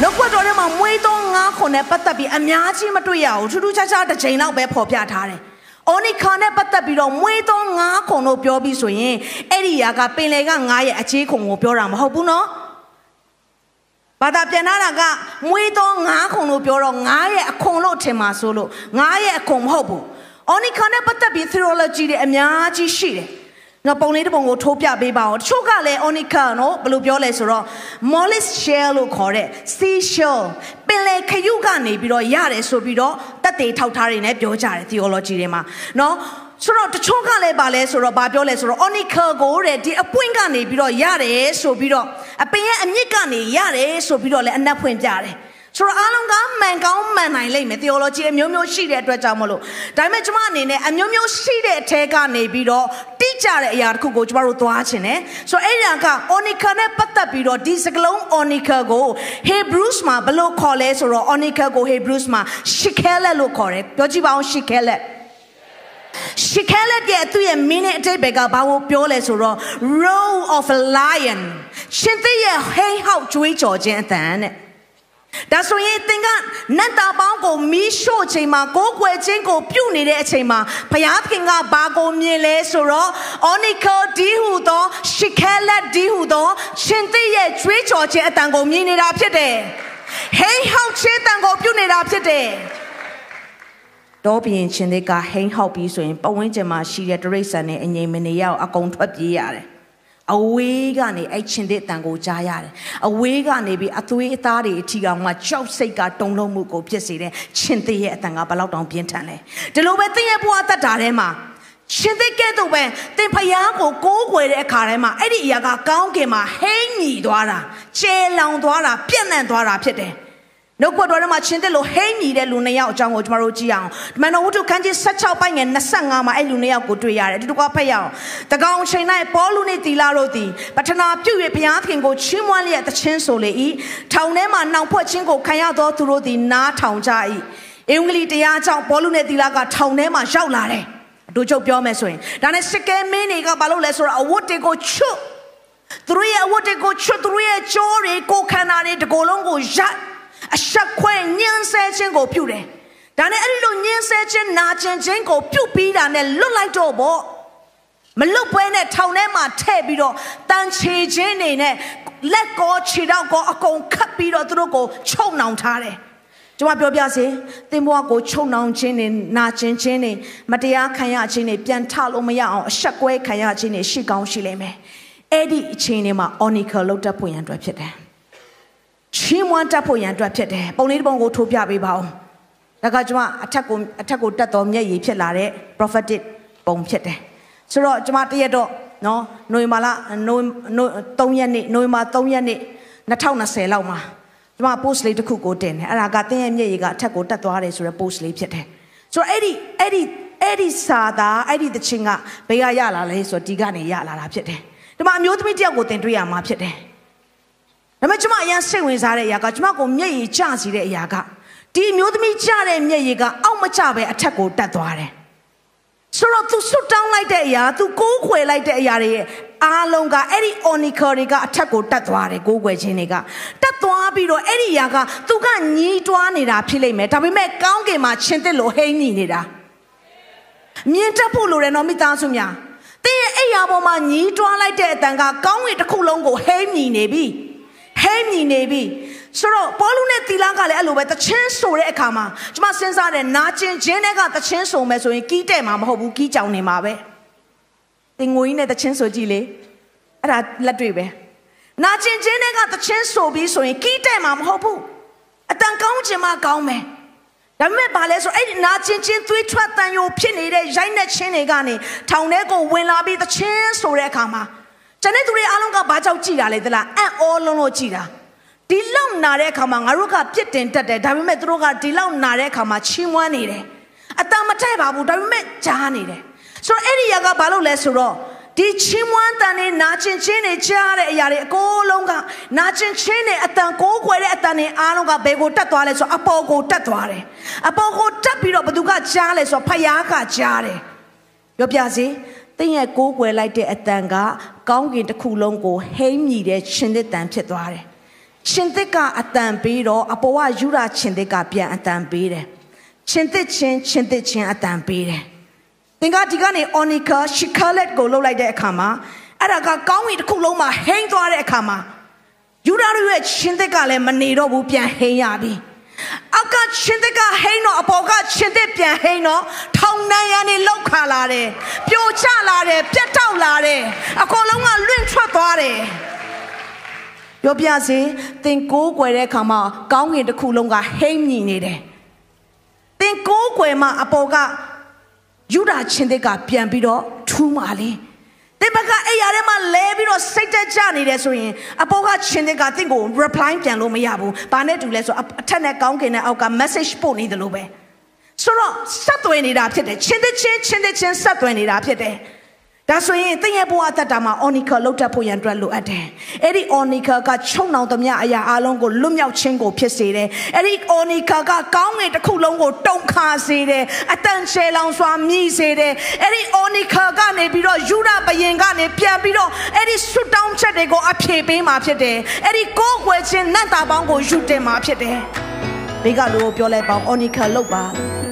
နှုတ်ကပတ်တော်ထဲမှာမွေးသောငါးခွန်နဲ့ပတ်သက်ပြီးအများကြီးမတွေ့ရဘူးထူးထူးခြားခြားတစ်ချိန်လောက်ပဲဖော်ပြထားတယ်။အော်နီခါနဲ့ပတ်သက်ပြီးတော့မွေးသောငါးခွန်လို့ပြောပြီးဆိုရင်အဲ့ဒီຢာကပင်လေကငါးရဲ့အခြေခွန်ကိုပြောတာမဟုတ်ဘူးနော်။ဘာသာပြန်လာတာကမွေးသောငါးခွန်လို့ပြောတော့ငါးရဲ့အခွန်လို့ထင်ပါဆိုလို့ငါးရဲ့အခွန်မဟုတ်ဘူး။အော်နီခါနဲ့ပတ်သက်ပြီး theology တွေအများကြီးရှိတယ်။ နော်ပုံလေးတစ်ပုံကိုထိုးပြပေးပါအောင်တချို့ကလည်း onica နော်ဘယ်လိုပြောလဲဆိုတော့ mollis shell လို့ခေါ်တဲ့ sea shell ပင်လယ်ခရုကနေပြီးတော့ရတယ်ဆိုပြီးတော့တက်တေထောက်ထားတွေနဲ့ပြောကြတယ် theology တွေမှာနော်ဆိုတော့တချို့ကလည်းပါလဲဆိုတော့ဘာပြောလဲဆိုတော့ onical ကိုတဲ့ဒီအပွင့်ကနေပြီးတော့ရတယ်ဆိုပြီးတော့အပင်ရဲ့အမြင့်ကနေရတယ်ဆိုပြီးတော့လည်းအနက်ဖွင့်ပြတယ်ဆိုတော့အားလုံးကမှန်ကောင်းမှန်နိုင်လိမ့်မယ် theology အမျိုးမျိုးရှိတဲ့အတွက်ကြောင့်မလို့ဒါပေမဲ့ကျွန်မအနေနဲ့အမျိုးမျိုးရှိတဲ့အထဲကနေပြီးတော့တိ ကျတဲ့အရာတစ်ခုကိုကျွန်တော်တို့သွားခြင်းတယ်ဆိုတော့အဲ့ဒါက onica နဲ့ပတ်သက်ပြီးတော့ဒီစကလုံး onica ကို Hebrews မှာဘယ်လိုခေါ်လဲဆိုတော့ onica ကို Hebrews မှာ shikelet လို့ခေါ်တယ်ပြောကြည့်ပါဦး shikelet ရှီခဲလက်ရဲ့သူ့ရဲ့ meaning အတိတ်ဘက်ကဘာကိုပြောလဲဆိုတော့ roar of a lion ရှင်သစ်ရဲ့ဟိဟောက်ကြွေးကြော်ခြင်းအသံတဲ့ ဒါဆိုရင်သင်ကနတ်တာပေါင်းကိုမီးရှို့ချိန်မှာကိုးကွယ်ခြင်းကိုပြုနေတဲ့အချိန်မှာဘုရားသခင်ကဘာကိုမြင်လဲဆိုတော့ onical ဒီဟုသောရှီခဲလက်ဒီဟုသောရှင်သစ်ရဲ့ကြွေးကြော်ခြင်းအတန်ကိုမြင်နေတာဖြစ်တယ်။ဟိဟောက်ခြင်းတန်ကိုပြုနေတာဖြစ်တယ်။တော့ပြင်ရှင်သစ်ကဟိဟောက်ပြီးဆိုရင်ပဝင်းကျင်မှာရှိတဲ့တရိတ်ဆန်နဲ့အငြိမ်မနေရအောင်အကုန်ထွက်ပြေးရတယ် အဝေးကနေအဲ့ချင်းတဲ့အတန်ကိုကြားရတယ်အဝေးကနေပြီးအသွေးအသားတွေအထီကောင်မှကြောက်စိတ်ကတုံလုံးမှုကိုဖြစ်စေတဲ့ချင်းတဲ့ရဲ့အတန်ကဘယ်လောက်တောင်ပြင်းထန်လဲဒီလိုပဲသင်ရဲ့ဘဝတတ်တာထဲမှာရှင်သစ်ကဲ့သို့ပဲသင်ဖျားကိုကိုးကွယ်တဲ့အခါထဲမှာအဲ့ဒီအရာကကောင်းကင်မှာဟိမ့်ညီသွားတာကျဲလောင်သွားတာပြန့်နှံ့သွားတာဖြစ်တယ် နှုတ်ကပတ်တော်ထဲမှာရှင်သက်လို့ဟိမ့်ညီတဲ့လူနှစ်ယောက်အကြောင်းကိုကျွန်တော်တို့ကြည့်အောင်ဒီမန်တော်ဝတ္ထုခန်းကြီး16ပိုင်းငယ်25မှာအဲ့လူနှစ်ယောက်ကိုတွေ့ရတယ်ဒီတကွာဖတ်ရအောင်တကောင်ချိန်၌ပေါလုနှင့်တီလာတို့သည်ပထနာပြုတ်၍ဘုရားသခင်ကိုချီးမွမ်းလျက်တခြင်းဆိုလေ၏ထောင်ထဲမှာနှောင်ဖွဲ့ခြင်းကိုခံရသောသူတို့သည်နားထောင်ကြ၏အင်္ဂလိပ်တရားကြောင့်ပေါလုနှင့်တီလာကထောင်ထဲမှာရောက်လာတယ်အတူချုပ်ပြောမယ်ဆိုရင်ဒါနဲ့စကဲမင်းတွေကဘာလုပ်လဲဆိုတော့အဝတ်တွေကိုချွတ်သူတို့ရဲ့အဝတ်တွေကိုချွတ်သူတို့ရဲ့ကြောတွေကိုခန္ဓာတွေတကိုယ်လုံးကိုရိုက် အဆက်ခွဲညှင်းဆဲခြင်းကိုပြုတယ်။ဒါနဲ့အဲ့ဒီလိုညှင်းဆဲခြင်းနာကျင်ခြင်းကိုပြုပြီးတာနဲ့လွတ်လိုက်တော့ပေါ့မလွတ်ပွဲနဲ့ထောင်ထဲမှာထည့်ပြီးတော့တန်ချေခြင်းနေနဲ့လက်ကောခြေတော့ကောအကုန်ခတ်ပြီးတော့သူတို့ကိုချုံနှောင်ထားတယ်။ကျွန်မပြောပြစေသင်ဘဝကိုချုံနှောင်ခြင်းနေနာကျင်ခြင်းနေမတရားခံရခြင်းနေပြန်ထလို့မရအောင်အဆက်ကွဲခံရခြင်းနေရှိကောင်းရှိလိမ့်မယ်။အဲ့ဒီအချိန်တွေမှာ onical လောက်တတ်ဖို့ရန်အတွက်ဖြစ်တယ်။ ချီးမွမ်းတတ်ဖို့ရန်အတွက်ဖြစ်တယ်ပုံလေးတစ်ပုံကိုထိုးပြပေးပါဦးဒါကကျွန်မအထက်ကိုအထက်ကိုတက်တော်မျက်ရည်ဖြစ်လာတဲ့ prophetic ပုံဖြစ်တယ်ဆိုတော့ကျွန်မတရက်တော့နော်နိုဝင်ဘာလနို3ရက်နေ့နိုဝင်ဘာ3ရက်နေ့2020လောက်မှာကျွန်မ post လေးတစ်ခုကိုတင်တယ်အဲ့ဒါကတင်းရဲ့မျက်ရည်ကအထက်ကိုတက်သွားတယ်ဆိုတဲ့ post လေးဖြစ်တယ်ဆိုတော့အဲ့ဒီအဲ့ဒီအဲ့ဒီစာသားအဲ့ဒီတခြင်းကဘယ်ကရလာလဲဆိုတော့ဒီကနေရလာတာဖြစ်တယ်ဒီမှာအမျိုးသမီးတယောက်ကိုတင်တွေ့ရမှာဖြစ်တယ် ဒါပေမဲ့ကျမအရင်စိတ်ဝင်စားတဲ့အရာကကျမကိုမျက်ရည်ကျစီတဲ့အရာကဒီမျိုးသမီးကျတဲ့မျက်ရည်ကအောက်မကျပဲအထက်ကိုတက်သွားတယ်ဆိုတော့ तू ဆွတ်တောင်းလိုက်တဲ့အရာ तू ကိုးခွေလိုက်တဲ့အရာတွေရဲ့အားလုံးကအဲ့ဒီ onical တွေကအထက်ကိုတက်သွားတယ်ကိုးကွယ်ခြင်းတွေကတက်သွားပြီးတော့အဲ့ဒီအရာက तू ကညီးတွားနေတာဖြစ်လိမ့်မယ်ဒါပေမဲ့ကောင်းကင်မှာချင်းတစ်လို့ဟိမ့်ညီနေတာမြင်တတ်ဖို့လိုတယ်နော်မိသားစုများတင်းရဲ့အဲ့ရပေါ်မှာညီးတွားလိုက်တဲ့အတန်ကကောင်းကင်တစ်ခုလုံးကိုဟိမ့်ညီနေပြီ ဟဲမြည်နေပြီဆိုတော့ပေါလုနဲ့တီလာကလည်းအဲ့လိုပဲတချင်းဆိုတဲ့အခါမှာကျွန်မစဉ်းစားတယ်နာကျင်ခြင်းတွေကတချင်းဆိုမယ်ဆိုရင်ကီးတဲ့မှာမဟုတ်ဘူးကီးကြောင်နေမှာပဲတင်ငွေကြီးနဲ့တချင်းဆိုကြည့်လေအဲ့ဒါလက်တွေ့ပဲနာကျင်ခြင်းတွေကတချင်းဆိုပြီးဆိုရင်ကီးတဲ့မှာမဟုတ်ဘူးအတန်ကောင်းခြင်းမှကောင်းမယ်ဒါပေမဲ့ဘာလဲဆိုအဲ့ဒီနာကျင်ခြင်းသွေးထွက်တန်ယိုဖြစ်နေတဲ့ရိုက်နှက်ခြင်းတွေကနေထောင်ထဲကိုဝင်လာပြီးတချင်းဆိုတဲ့အခါမှာ ကျန်တဲ့သူတွေအားလုံးကဘာကြောက်ကြည်တာလဲသလားအံ့ဩလုံးလို့ကြည်တာတဒီလောက်နာတဲ့အခါမှာငါတို့ကပြစ်တင်တတ်တယ်ဒါပေမဲ့သူတို့ကဒီလောက်နာတဲ့အခါမှာချီးမွမ်းနေတယ်အတမထိုက်ပါဘူးဒါပေမဲ့ကြားနေတယ်ဆိုတော့အဲ့ဒီຢာကဘာလို့လဲဆိုတော့ဒီချီးမွမ်းတန်နေနာကျင်ချင်းနေကြားတဲ့အရာတွေအကုန်လုံးကနာကျင်ချင်းနေအတန်ကိုးခွဲတဲ့အတန်နေအားလုံးကဘယ်ကိုတက်သွားလဲဆိုတော့အပေါ်ကိုတက်သွားတယ်အပေါ်ကိုတက်ပြီးတော့ဘသူကကြားလဲဆိုတော့ဖယားကကြားတယ်ပြောပြစီ တင်းရဲ့ကိုးကွယ်လိုက်တဲ့အတန်ကကောင်းကင်တစ်ခုလုံးကိုဟိမ့်မြည်တဲ့ရှင်သစ်တန်ဖြစ်သွားတယ်ရှင်သစ်ကအတန်ပေးတော့အပေါ်ကယူရာရှင်သစ်ကပြန်အတန်ပေးတယ်ရှင်သစ်ချင်းရှင်သစ်ချင်းအတန်ပေးတယ်သင်ကဒီကနေ onica shikalet ကိုလှုပ်လိုက်တဲ့အခါမှာအဲ့ဒါကကောင်းကင်တစ်ခုလုံးမှာဟိမ့်သွားတဲ့အခါမှာယူရာရဲ့ရှင်သစ်ကလည်းမနေတော့ဘူးပြန်ဟိမ့်ရပြီအော က်ကရှင်သစ်ကဟိန်းတော့အပေါ်ကရှင်သစ်ပြန်ဟိန်းတော့ထောင်နှံရံနေလောက်ခါလာတယ်ပြိုကျလာတယ်ပြတ်တောက်လာတယ်အကုန်လုံးကလွင့်ထွက်သွားတယ်ပြောပြစေသင်ကိုးကွယ်တဲ့အခါမှာကောင်းကင်တစ်ခုလုံးကဟိမ့်မြည်နေတယ်သင်ကိုးကွယ်မှာအပေါ်ကယူဒာချင်းသစ်ကပြန်ပြီးတော့ထူးမာလေး တင်ဘကအဲ့ရထဲမှာလဲပြီးတော့စိတ်တက်ကြနေတယ်ဆိုရင်အပေါ်ကရှင်တဲ့ကတင့်ကို reply ပြန်လို့မရဘူး။ဘာနဲ့တူလဲဆိုအထက်နဲ့ကောင်းကင်နဲ့အောက်က message ပို့နေတယ်လို့ပဲ။ဆိုတော့ဆက်သွယ်နေတာဖြစ်တယ်။ချင်းတဲ့ချင်းချင်းတဲ့ချင်းဆက်သွယ်နေတာဖြစ်တယ်။ ဒါဆိုရင်တင့်ရဲ့ဘဝအသက်တာမှာ onica လောက်တတ်ဖို့ရန်အတွက်လိုအပ်တယ်။အဲ့ဒီ onica ကချုံနှောင်သမျှအရာအလုံးကိုလွတ်မြောက်ခြင်းကိုဖြစ်စေတယ်။အဲ့ဒီ onica ကကောင်းငင်တစ်ခုလုံးကိုတုံခါစေတယ်။အတန်ချေလောင်စွာမြည်စေတယ်။အဲ့ဒီ onica ကနေပြီးတော့ယူဒဘယင်ကနေပြန်ပြီးတော့အဲ့ဒီဆွတောင်းချက်တွေကိုအဖြေပေးမှာဖြစ်တယ်။အဲ့ဒီကိုယ်ွယ်ခြင်းနတ်တာပေါင်းကိုယူတင်မှာဖြစ်တယ်။ဘေးကလူကိုပြောလိုက်ပါ onica လောက်ပါ။